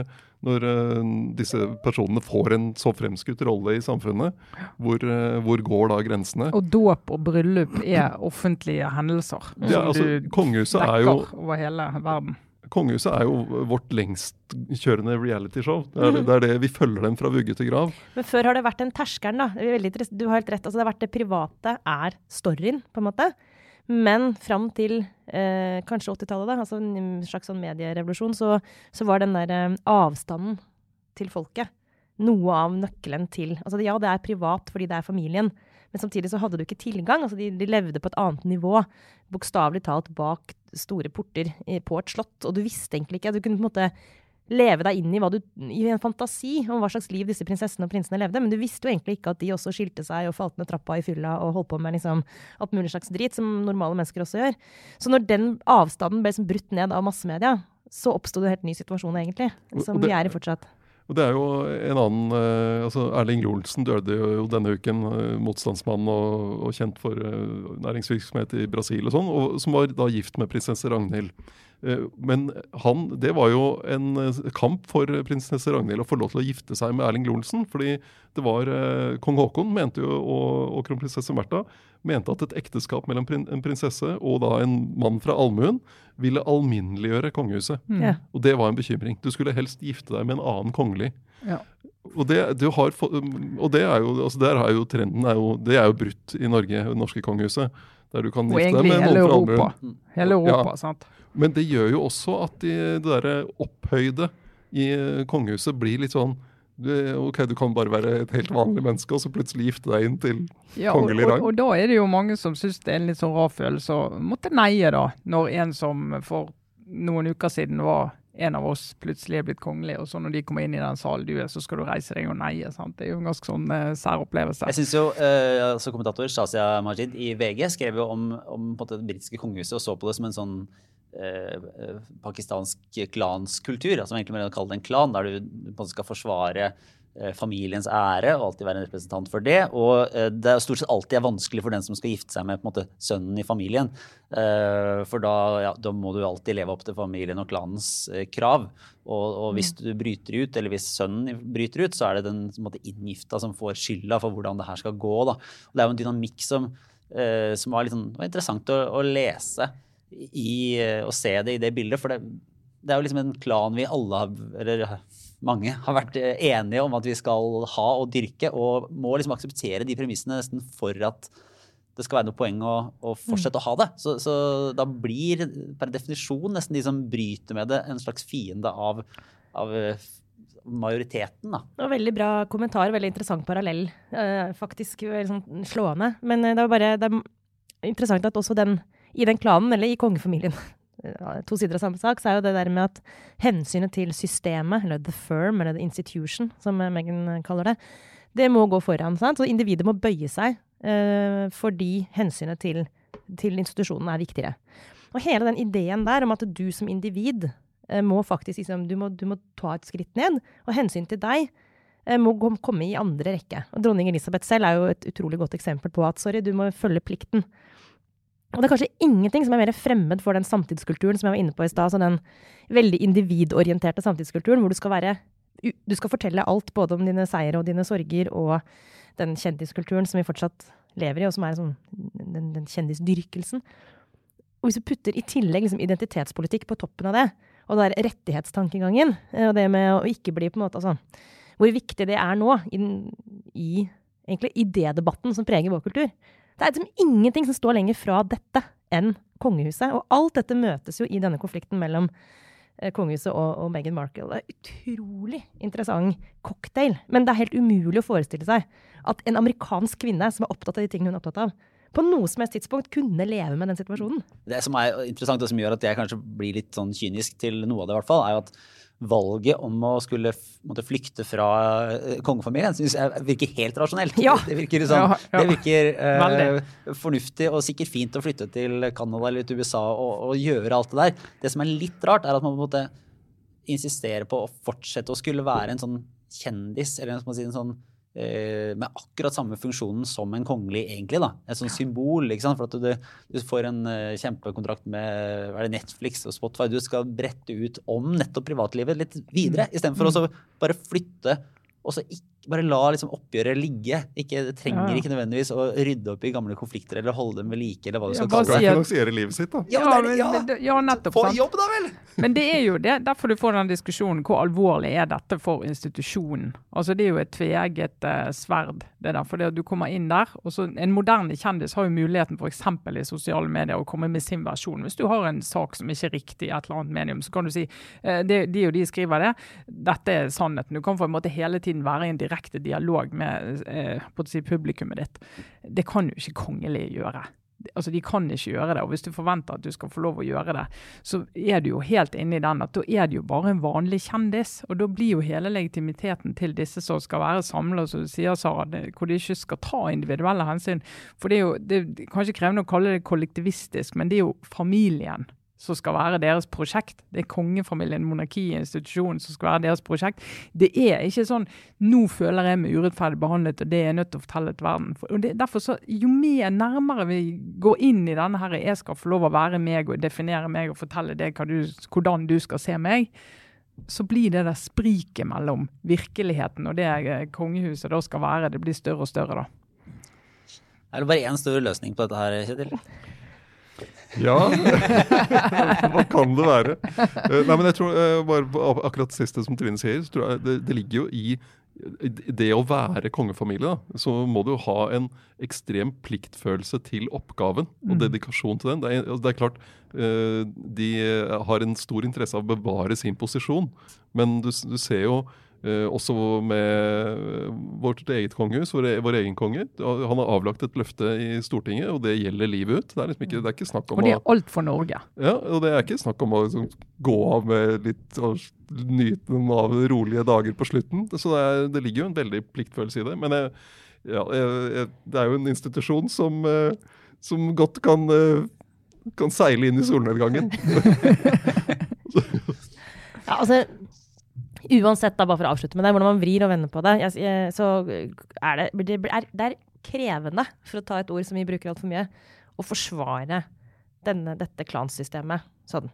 når eh, disse personene får en så fremskutt rolle i samfunnet. Hvor, hvor, går da grensene? Og dåp og bryllup er offentlige hendelser ja, altså, du dekker over hele verden. Kongehuset er jo vårt lengstkjørende realityshow. Det, er, mm. det er det vi følger dem fra vugge til grav. Men før har det vært en terskelen, da. Du har helt rett. Altså, det har vært det private er storyen, på en måte. Men fram til eh, kanskje 80-tallet, altså en slags sånn medierevolusjon, så, så, var den der eh, avstanden til folket noe av nøkkelen til Altså ja, det er privat fordi det er familien, men samtidig så hadde du ikke tilgang. Altså de, de levde på et annet nivå, bokstavelig talt bak store porter på et slott, og du visste egentlig ikke Du kunne på en måte leve deg inn i, du, i, en fantasi om hva slags liv disse prinsessene og prinsene levde. Men du visste jo egentlig ikke at de også skilte seg og falt ned trappa i fylla og holdt på med liksom alt mulig slags drit, som normale mennesker også gjør. Så når den avstanden ble liksom brutt ned av massemedia, så oppsto det en helt ny situasjon, egentlig. Som det, vi er i fortsatt. Og det er jo en annen uh, altså Erling Lolsen døde jo denne uken, uh, motstandsmann og, og, kjent for uh, næringsvirksomhet i Brasil og sånn, og som var da gift med prinsesse Ragnhild. Eh, men han, det var jo en eh, kamp for prinsesse Ragnhild å få lov til å gifte seg med Erling Lorentzen. fordi det var eh, Kong Haakon mente jo, og, og kronprinsesse Märtha mente at et ekteskap mellom prin, en prinsesse og da en mann fra allmuen ville alminneliggjøre kongehuset. Mm. Ja. Og det var en bekymring. Du skulle helst gifte deg med en annen kongelig. Ja. Og, det, har, og det er jo, altså der er jo trenden er jo, det er jo brutt i Norge, det norske kongehuset. Der du kan gifte deg med noen fra allmuen. Hele Europa, ja. sant? Men det gjør jo også at de, det derre opphøyde i kongehuset blir litt sånn du, ok, du kan bare være et helt vanlig menneske, og så plutselig gifte deg inn til ja, kongelig rang. Og, og, da er det jo mange som syns det er en litt sånn rar følelse å måtte neie, da. Når en som for noen uker siden var en av oss plutselig er blitt kongelig, og så når de kommer inn i den salen du er, så skal du reise deg og neie. sant? Det er jo en ganske sånn uh, sær opplevelse. Jeg synes jo, uh, altså Kommentator Shazia Majid i VG skrev jo om, om det britiske kongehuset og så på det som en sånn Eh, klansk pakistansk klanskultur, som egentlig man kalle det en klan, der du skal forsvare eh, familiens ære og alltid være en representant for det. Og det er stort sett alltid er vanskelig for den som skal gifte seg med måte, sønnen i familien. For da, ja, da, må du alltid leve opp til familien og klanens krav. Og, og, hvis mm. du bryter ut, eller hvis sønnen bryter ut, så er det den måte, inngifta som får skylda for hvordan det her skal gå. Da. Og det er jo en dynamikk som, som var, sånn, var, interessant å, å lese i eh, å se det i det bildet. For det, det er jo liksom en klan vi alle eller mange, har vært eh, enige om at vi skal ha og dyrke, og må liksom akseptere de premissene nesten for at det skal være noe poeng å, å fortsette mm. å ha det. Så, så, da blir per definisjon nesten de som bryter med det, en slags fiende av, av eh, majoriteten. Da. Det var veldig bra kommentar, veldig interessant parallell. Faktisk sånn slående. Men det er bare det er interessant at også den i den klanen, eller i kongefamilien, to sider av samme sak, så er jo det der med at hensynet til systemet, eller the firm, eller the institution, som Megan kaller det, det må gå foran. Sant? Så individet må bøye seg eh, fordi hensynet til, til, institusjonen er viktigere. Og hele den ideen der om at du som individ eh, må faktisk liksom, du må, du må ta et skritt ned, og hensyn til deg eh, må komme i andre rekke. Og dronning Elisabeth selv er jo et utrolig godt eksempel på at sorry, du må følge plikten. Og det er kanskje ingenting som er mer fremmed for den samtidskulturen som jeg var inne på i stad. Altså den veldig individorienterte samtidskulturen hvor du skal være Du skal fortelle alt både om dine seire og dine sorger og den kjendiskulturen som vi fortsatt lever i, og som er sånn, den, den kjendisdyrkelsen. Og hvis du putter i tillegg liksom identitetspolitikk på toppen av det, Og det er rettighetstankegangen, eh, og det med å ikke bli på en måte altså, Hvor viktig det er nå i, i egentlig idédebatten som preger vår kultur. Det er liksom ingenting som står lenger fra dette enn kongehuset. Og alt dette møtes jo i denne konflikten mellom eh, kongehuset og, og Meghan Markle. Det er utrolig interessant cocktail. Men det er helt umulig å forestille seg at en amerikansk kvinne som er opptatt av de tingene hun er opptatt av, på noe som helst tidspunkt kunne leve med den situasjonen. Det som er interessant, og som gjør at jeg kanskje blir litt sånn kynisk til noe av det, i hvert fall, er jo at valget om å skulle måtte flykte fra eh, kongefamilien synes jeg virker helt rasjonelt. Ja. Det virker, sånn, Ja, ja. Det virker eh, fornuftig og sikkert fint å flytte til Canada eller til USA og, og gjøre alt det der. Det som er litt rart, er at man på en måte insisterer på å fortsette å skulle være en sånn kjendis, eller en, si en sånn med akkurat samme funksjonen som en kongelig, egentlig. da. Et sånt symbol. ikke sant? For at du, du får en eh, kjempekontrakt med er det, Netflix og Spotify. Du skal brette ut om nettopp privatlivet litt videre, istedenfor å bare flytte og så ikke, bare la liksom oppgjøret ligge. Ikke, det trenger Ja. ikke nødvendigvis å rydde opp i gamle konflikter eller holde dem ved like. eller hva du skal bare kalle det. si finansiere livet sitt, da. Ja, men- ja. men ja, nettopp. Få jobb, da vel! Men det er jo det, derfor du får den diskusjonen. Hvor alvorlig er dette for institusjonen? Altså Det er jo et tveegget uh, sverd. det der, fordi at Du kommer inn der, og så En moderne kjendis har jo muligheten f.eks. i sosiale medier å komme med sin versjon. Hvis du har en sak som ikke er riktig i et eller annet medium, så kan du si uh, det, de og de skriver det. Dette er sannheten. Du kan på en måte hele tiden være i en direkte dialog med eh, si, publikummet ditt. Det kan jo ikke kongelige gjøre. Altså, De kan ikke gjøre det. og Hvis du forventer at du skal få lov å gjøre det, så er du jo helt inne i den at da er det jo bare en vanlig kjendis. Og da blir jo hele legitimiteten til disse som skal være samla, som du sier, Sara, hvor de ikke skal ta individuelle hensyn. For det er jo det er kanskje krevende å kalle det kollektivistisk, men det er jo familien som skal være deres prosjekt. Det er kongefamilien, monarkiet, institusjonen som skal være deres prosjekt. Det er ikke sånn 'nå føler jeg meg urettferdig behandlet', og det er jeg nødt til å fortelle til verden. Og det, derfor så, Jo mer nærmere vi går inn i denne her 'jeg skal få lov å være meg og definere meg og fortelle deg du, hvordan du skal se meg', så blir det der spriket mellom virkeligheten og det eh, kongehuset da skal være, det blir større og større da. Er det bare én stor løsning på dette her, Kjetil? Ja, hva kan det være? Eh, Nei, men jeg tror eh, bare akkurat siste som Trine sier, så tror jeg det, det ligger jo i det å være kongefamilie, da, så må du jo ha en ekstrem pliktfølelse til oppgaven og dedikasjon til den. Det er, altså, det er klart eh, de har en stor interesse av å bevare sin posisjon, men du, du ser jo også med vårt eget kongehus, vår, vår egen konge. Han har avlagt et løfte i Stortinget, og det gjelder livet ut. Det er liksom ikke, det er ikke snakk om Og det er alt for Norge. ja, og det er ikke snakk om å liksom, gå av med litt og nyte noen av rolige dager på slutten. Så det, er, det ligger jo en veldig pliktfølelse i det. Men jeg, ja, jeg, jeg, det er jo en institusjon som, eh, som godt kan, eh, kan seile inn i solnedgangen. Ja, altså, uansett, da, bare for å avslutte med det, hvordan man vrir og vender på det, jeg, så er det, det, er, det er krevende, for å ta et ord som vi bruker altfor mye, å forsvare denne, dette klansystemet sånn.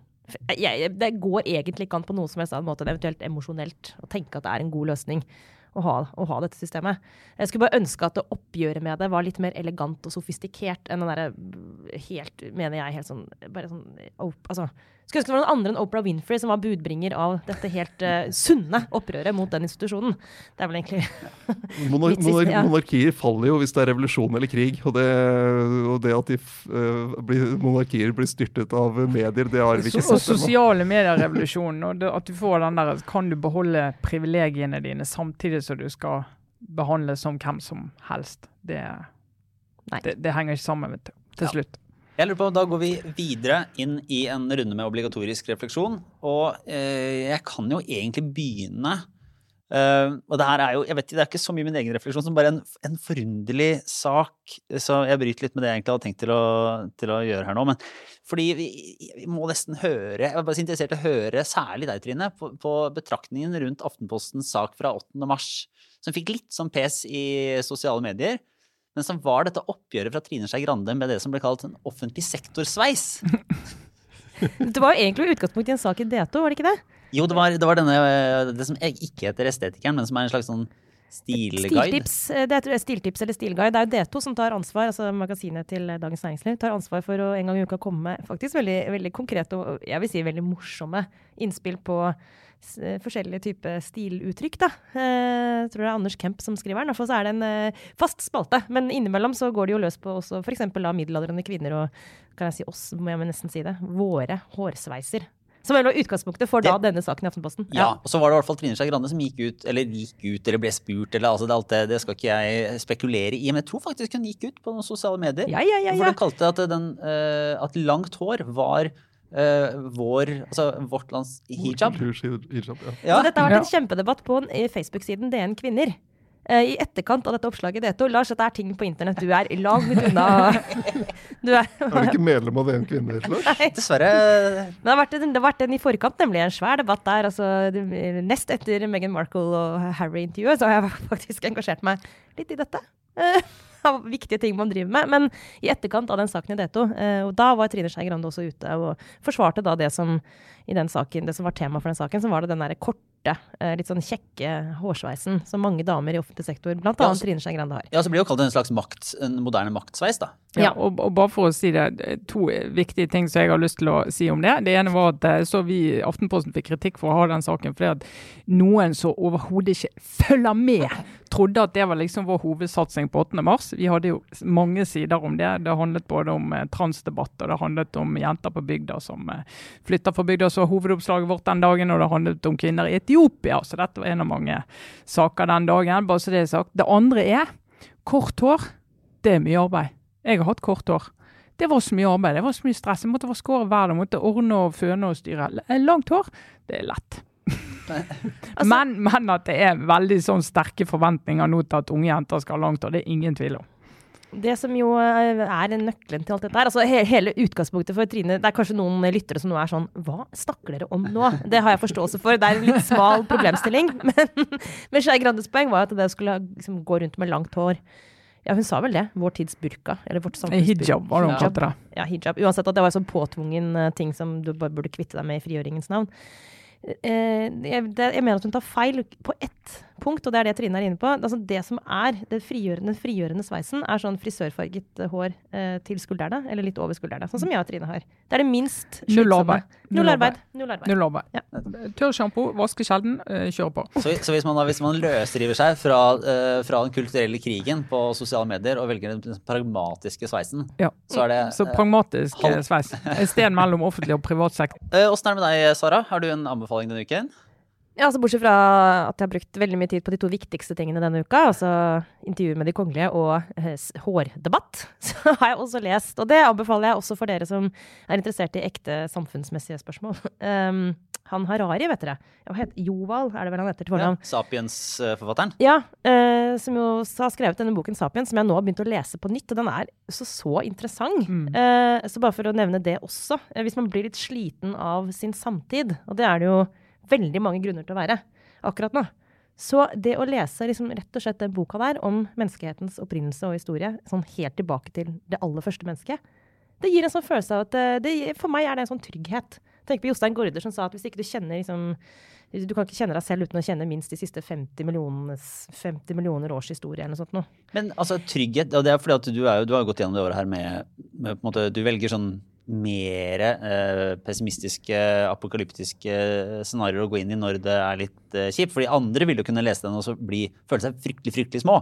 Jeg, jeg, det går egentlig ikke an på noe som helst annen måte enn eventuelt emosjonelt å tenke at det er en god løsning å ha, å ha dette systemet. Jeg skulle bare ønske at det oppgjøret med det var litt mer elegant og sofistikert enn den derre helt, mener jeg, helt sånn bare sånn altså, Skulle ønske det var noen andre enn Oprah Winfrey som var budbringer av dette helt uh, sunne opprøret mot den institusjonen. Det er vel egentlig Monar monar ja. monarkier faller jo hvis det er revolusjon eller krig. Og det, og det at de eh, blir, monarkier blir styrtet av medier, det har vi ikke sett. og sosiale medier-revolusjonen. Og det, at du får den der Kan du beholde privilegiene dine samtidig som du skal behandles som hvem som helst? Det, Nei. det, det henger ikke sammen vet du, til Ja. slutt. Jeg lurer på, Da går vi videre inn i en runde med obligatorisk refleksjon. Og eh, jeg kan jo egentlig begynne eh, Og det her er jo jeg vet det er ikke så mye min egen refleksjon som bare en, en forunderlig sak. Så jeg bryter litt med det jeg egentlig hadde tenkt til å, til å gjøre her nå. Men fordi vi, vi må nesten høre Jeg var bare så interessert i å høre, særlig deg, Trine, på, på betraktningen rundt Aftenpostens sak fra 8. mars, som fikk litt sånn pes i sosiale medier men som var dette oppgjøret fra Trine Skei Grande med det som ble kalt en offentlig sektorsveis. Det var jo egentlig utgangspunkt i en sak i D2, var det ikke det? Jo, det var, det var denne, det som ikke heter Estetikeren, men som er en slags sånn Stilguide. Stiltips, eh, det er Stiltips eller Stilguide. Det er jo D2 som tar ansvar, altså magasinet til Dagens Næringsliv, tar ansvar for å en gang i uka komme med faktisk veldig, veldig konkrete og jeg vil si veldig morsomme innspill på forskjellige typer stiluttrykk. Da. Eh, Jeg tror det er Anders Kemp som skriver den. Så er det en eh, fast spalte. Men innimellom så går det jo løs på også f.eks. middelaldrende kvinner og kan jeg si oss, må jeg nesten si det, våre hårsveiser. Som er utgangspunktet for da Det- denne saken i Aftenposten. Ja, og så var det i hvert fall Trine Skei Grande som gikk ut, eller gikk ut, eller ble spurt, eller altså det, alt det, det skal ikke jeg spekulere i. Men jeg tror faktisk hun gikk ut på noen sosiale medier. Ja, ja, ja, For ja. hun kalte at, den, eh, at langt hår var eh, vår, altså vårt lands hijab. hijab ja. Ja. Dette har vært en kjempedebatt på Facebook-siden DN Kvinner. Uh, I etterkant av dette oppslaget i D2. Lars, dette er ting på internett du er langt unna. Du er, Er du ikke medlem av DN Kvinner, Lars? Dessverre. det, har vært en, det har vært en i forkant, nemlig en svær debatt der. Altså, nest etter Meghan Markle og Harry-intervjuet, så har jeg faktisk engasjert meg litt i dette. Eh, av viktige ting man driver med. Men i etterkant av den saken i D2, eh, og da var Trine Skei Grande også ute og forsvarte da det som i den saken, det som var tema for den saken, så var det den der korte, eh, litt sånn kjekke hårsveisen som mange damer i offentlig sektor, blant Ja, annet Trine Skei Grande, har. Ja, så blir det jo kalt en slags makt, en moderne maktsveis, da. Ja, Ja. og, og bare for å si det, er to viktige ting som jeg har lyst til å si om det. Det ene var at eh, så vi i Aftenposten fikk kritikk for å ha den saken fordi at noen som overhodet ikke følger med, trodde at det var liksom vår hovedsatsing på 8. mars. Vi hadde jo mange sider om det. Det handlet både om eh, transdebatt, og det handlet om jenter på bygda som eh, flytter fra bygda, var hovedoppslaget vårt den dagen, og det handlet om kvinner i Etiopia. Så dette var en av mange saker den dagen, bare så det er sagt. Det andre er kort hår. Det er mye arbeid. Jeg har hatt kort hår. Det var så mye arbeid, det var så mye stress. Jeg måtte vaske håret hver dag, måtte ordne og føne og styre. Langt hår, det er lett. men, men at det er veldig sånn sterke forventninger nå til at unge jenter skal langt og det er ingen tvil om. Det som jo eh, er nøkkelen til alt dette her, altså he hele utgangspunktet for Trine Det er kanskje noen lyttere som nå er sånn Hva snakker dere om nå? Det har jeg forståelse for. Det er en litt smal problemstilling. Men, men Skei Grandes poeng var at det skulle liksom, gå rundt med langt hår. Ja, hun sa vel det. Vår tids burka. Eller vårt samfunns. Hijab var det hun kalte det. Ja, hijab. Uansett at det var en sånn påtvungen ting som du bare burde kvitte deg med i frigjøringens navn. Eh, jeg, mener at hun tar feil på ett punkt, og det er det Trine er inne på. Altså, det som er den frigjørende, frigjørende sveisen, er sånn frisørfarget eh, hår eh, til skuldrene, eller litt over skuldrene. Sånn som jeg og Trine har. Det er det minst Null arbeid. Null arbeid. Null arbeid. Null arbeid. Ja. Tørr sjampo, vaske sjelden, eh, kjør på. Så, så hvis, man, hvis man løsriver seg fra, eh, fra den kulturelle krigen på sosiale medier og velger den pragmatiske sveisen, Ja. så er det Så eh, pragmatisk eh, halv- sveis. Et sted mellom offentlig og privat sektor. eh, Åssen er det med deg, Sara? Har du en anbefaling denne uken? Ja, altså Bortsett fra at jeg har brukt veldig mye tid på de to viktigste tingene denne uka, altså intervju med de kongelige og eh, hårdebatt, så har jeg også lest, og det anbefaler jeg også for dere som er interessert i ekte samfunnsmessige spørsmål. Um, han Harari, vet dere. Joval, er det vel han heter til fornavn? Sapiens-forfatteren? Ja, eh, som jo har skrevet denne boken Sapiens, som jeg nå har begynt å lese på nytt. Og den er så, så interessant. Eh, så bare for å nevne det også. Eh, hvis man blir litt sliten av sin samtid, og det er det jo veldig mange grunner til å være akkurat nå. Så det å lese liksom, rett og slett den boka der om menneskehetens opprinnelse og historie, sånn helt tilbake til det aller første mennesket, det gir en sånn følelse av at eh, det, For meg er det en sånn trygghet. Tenk på Jostein Gaarder som sa at hvis ikke du kjenner liksom, Du kan ikke kjenne deg selv uten å kjenne minst de siste 50, 50 millioner års historie eller noe sånt noe. Men altså, trygghet og Det er fordi at du, jo, du har gått gjennom det året her med, med måte, Du velger sånn mer eh, pessimistiske, apokalyptiske scenarioer å gå inn i når det er litt eh, kjipt. Fordi andre vil jo kunne lese den og så bli, føle seg fryktelig, fryktelig små.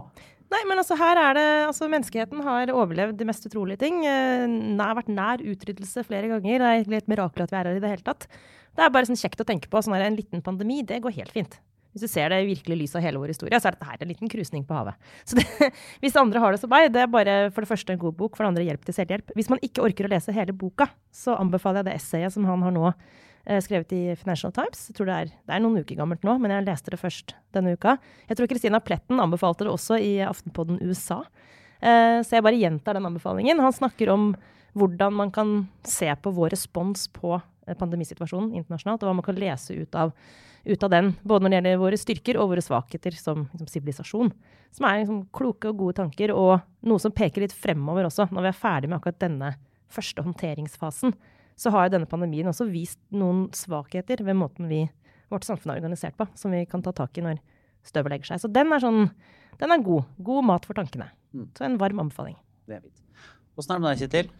Nei, men altså her er det altså Menneskeheten har overlevd de mest utrolige ting. det nær, vært nær utryddelse flere ganger. Det er egentlig et mirakel at vi er her i det hele tatt. Det er bare sånn kjekt å tenke på. Sånn her, en liten pandemi, det går helt fint. Hvis du ser det i virkelig lys av hele vår historie, så er dette her en liten krusning på havet. Så det, hvis andre har det som meg, det er bare for det første en god bok, for det andre hjelp til selvhjelp. Hvis man ikke orker å lese hele boka, så anbefaler jeg det essayet som han har nå eh, skrevet i Financial Times. Jeg tror det er, det er noen uker gammelt nå, men jeg leste det først denne uka. Jeg tror Christina Pletten anbefalte det også i Aftenpodden USA. Eh, så jeg bare gjentar den anbefalingen. Han snakker om hvordan man kan se på vår respons på eh, pandemisituasjonen internasjonalt, og hva man kan lese ut av, ut av den. Både når det gjelder våre styrker og våre svakheter som liksom, sivilisasjon. Som er liksom, kloke og gode tanker, og noe som peker litt fremover også, når vi er ferdig med akkurat denne første håndteringsfasen. Så har jo denne pandemien også vist noen svakheter ved måten vi, vårt samfunn er organisert på, som vi kan ta tak i når støvlegger seg. Så den er sånn Den er god. God mat for tankene. Mm. Så en varm anbefaling. Det er fint. Åssen er det med deg, Kjetil?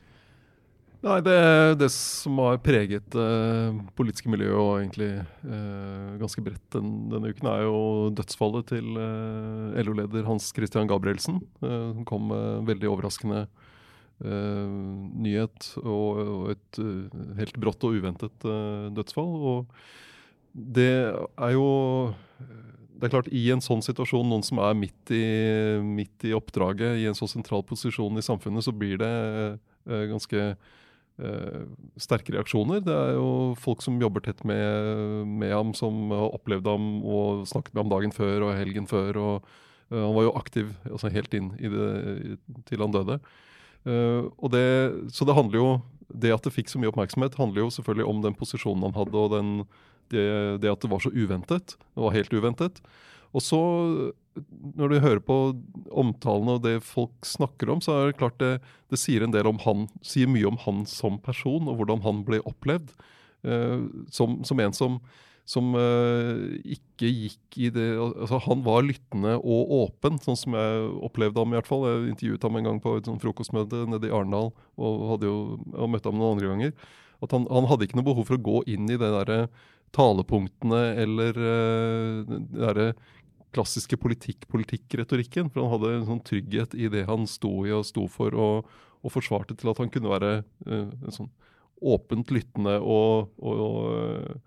Nei, det, det som har preget eh, politiske miljøet og egentlig eh, ganske bredt den, denne uken, er jo dødsfallet til eh, LO-leder Hans Christian Gabrielsen. eh, som kom med en veldig overraskende eh, nyhet og, og et eh, helt brått og uventet dødsfall. Og det er jo Det er klart, i en sånn situasjon, noen som er midt i, midt i oppdraget, i en så sentral posisjon i samfunnet, så blir det ganske sterke reaksjoner. Det er jo folk som jobber tett med, med ham, som har opplevd ham og snakket med ham dagen før og helgen før. og eh, Han var jo aktiv altså helt inn det, til han døde. Eh, og det, så det handler jo Det at det fikk så mye oppmerksomhet, handler jo selvfølgelig om den posisjonen han hadde, og den, det, det at det var så uventet. Det var helt uventet. Og så, når du hører på omtalene og det folk snakker om, så er det klart det, det sier en del om han, sier mye om han som person, og hvordan han ble opplevd. Uh, som, som en som, som uh, ikke gikk i det altså Han var lyttende og åpen, sånn som jeg opplevde ham i hvert fall. Jeg intervjuet ham en gang på et sånt frokostmøte nede i Arendal og, jo, og møtte ham noen andre ganger. At han, han hadde ikke noe behov for å gå inn i det derre talepunktene eller uh, det derre klassiske politikk-politikk-retorikken. For han hadde en sånn trygghet i det han sto i og sto for, og, og forsvarte til at han kunne være uh, sånn åpent lyttende og, og,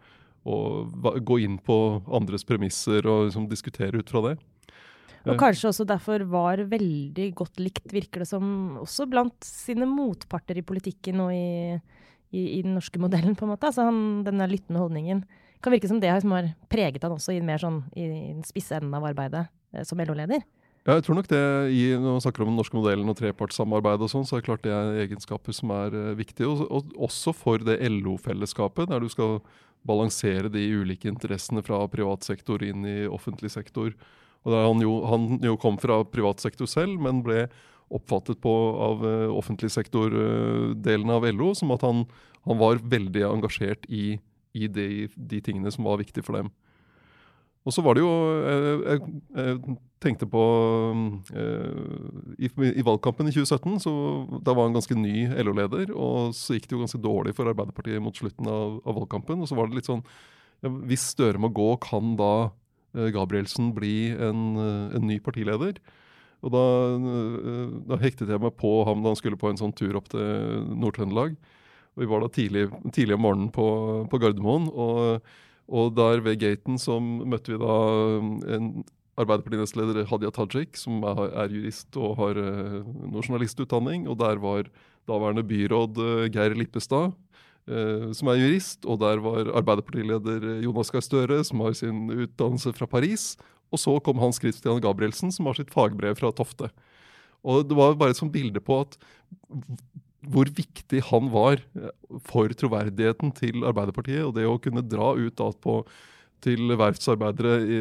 og, gå inn på andres premisser og liksom, diskutere ut fra det. Og kanskje også derfor var veldig godt likt, virker det som, også blant sine motparter i politikken og i, i, i den norske modellen, på en måte. Altså han, denne lyttende holdningen. Kan virke som det som har preget han også i, mer sånn, i den spisse enden av arbeidet eh, som LO-leder. Ja, jeg tror nok det, i, Når man snakker om den norske modellen og trepartssamarbeid, og sånn, så er det klart det er egenskaper som er uh, viktige. Og, og, også for det LO-fellesskapet, der du skal balansere de ulike interessene fra privat sektor inn i offentlig sektor. Og der han, jo, han jo kom fra privat sektor selv, men ble oppfattet på av uh, offentlig sektor-delen av LO som at han, han var veldig engasjert i, i de, de tingene som var viktige for dem. Og så var det jo Jeg, jeg, jeg tenkte på uh, i, i, valgkampen i 2017, så da var han ganske ny LO-leder. Og så gikk det jo ganske dårlig for Arbeiderpartiet mot slutten av, av valgkampen. Og så var det litt sånn ja, Hvis Støre må gå, kan da Gabrielsen bli en, en, ny partileder? Og da, da, hektet jeg meg på ham da han skulle på en sånn tur opp til Nord-Trøndelag. Vi var da tidlig, tidlig om morgenen på, på Gardermoen. og og der ved gaten så møtte vi da en Arbeiderparti-nestleder Hadia Tajik, som er, er, jurist og har uh, noe journalistutdanning. Og der var daværende byråd uh, Geir Lippestad, uh, som er jurist. Og der var Arbeiderpartileder Jonas Gahr Støre, som har sin utdannelse fra Paris. Og så kom Hans Christian Gabrielsen, som har sitt fagbrev fra Tofte. Og det var bare et sånt bilde på at hvor viktig han var for troverdigheten til Arbeiderpartiet. Og det å kunne dra ut da på, til verftsarbeidere i,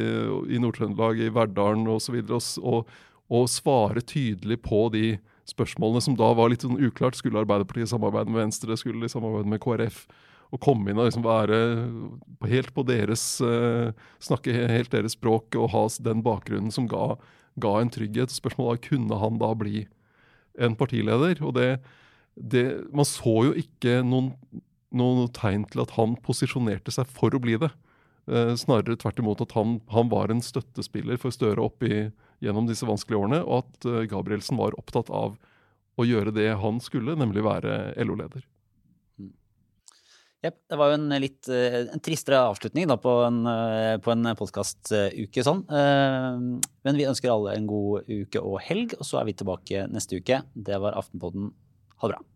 i Nord-Trøndelag, i Verdalen osv. Og, og, og svare tydelig på de spørsmålene som da var litt sånn uklart. Skulle Arbeiderpartiet samarbeide med Venstre? Skulle de samarbeide med KrF? Å komme inn og liksom være helt på deres uh, Snakke helt deres språk og ha den bakgrunnen som ga, ga en trygghet. Spørsmålet var kunne han da bli en partileder. Og det, det, man så jo ikke noen, noen, tegn til at han posisjonerte seg for å bli det. Eh, snarere tvert imot at han, han, var en støttespiller for Støre opp i, gjennom disse vanskelige årene, og at eh, Gabrielsen var opptatt av å gjøre det han skulle, nemlig være LO-leder. Yep, det var jo en litt en tristere avslutning da, på en, på en podkastuke sånn. Men vi ønsker alle en god uke og helg, og så er vi tilbake neste uke. Det var Aftenpodden. Ha det bra.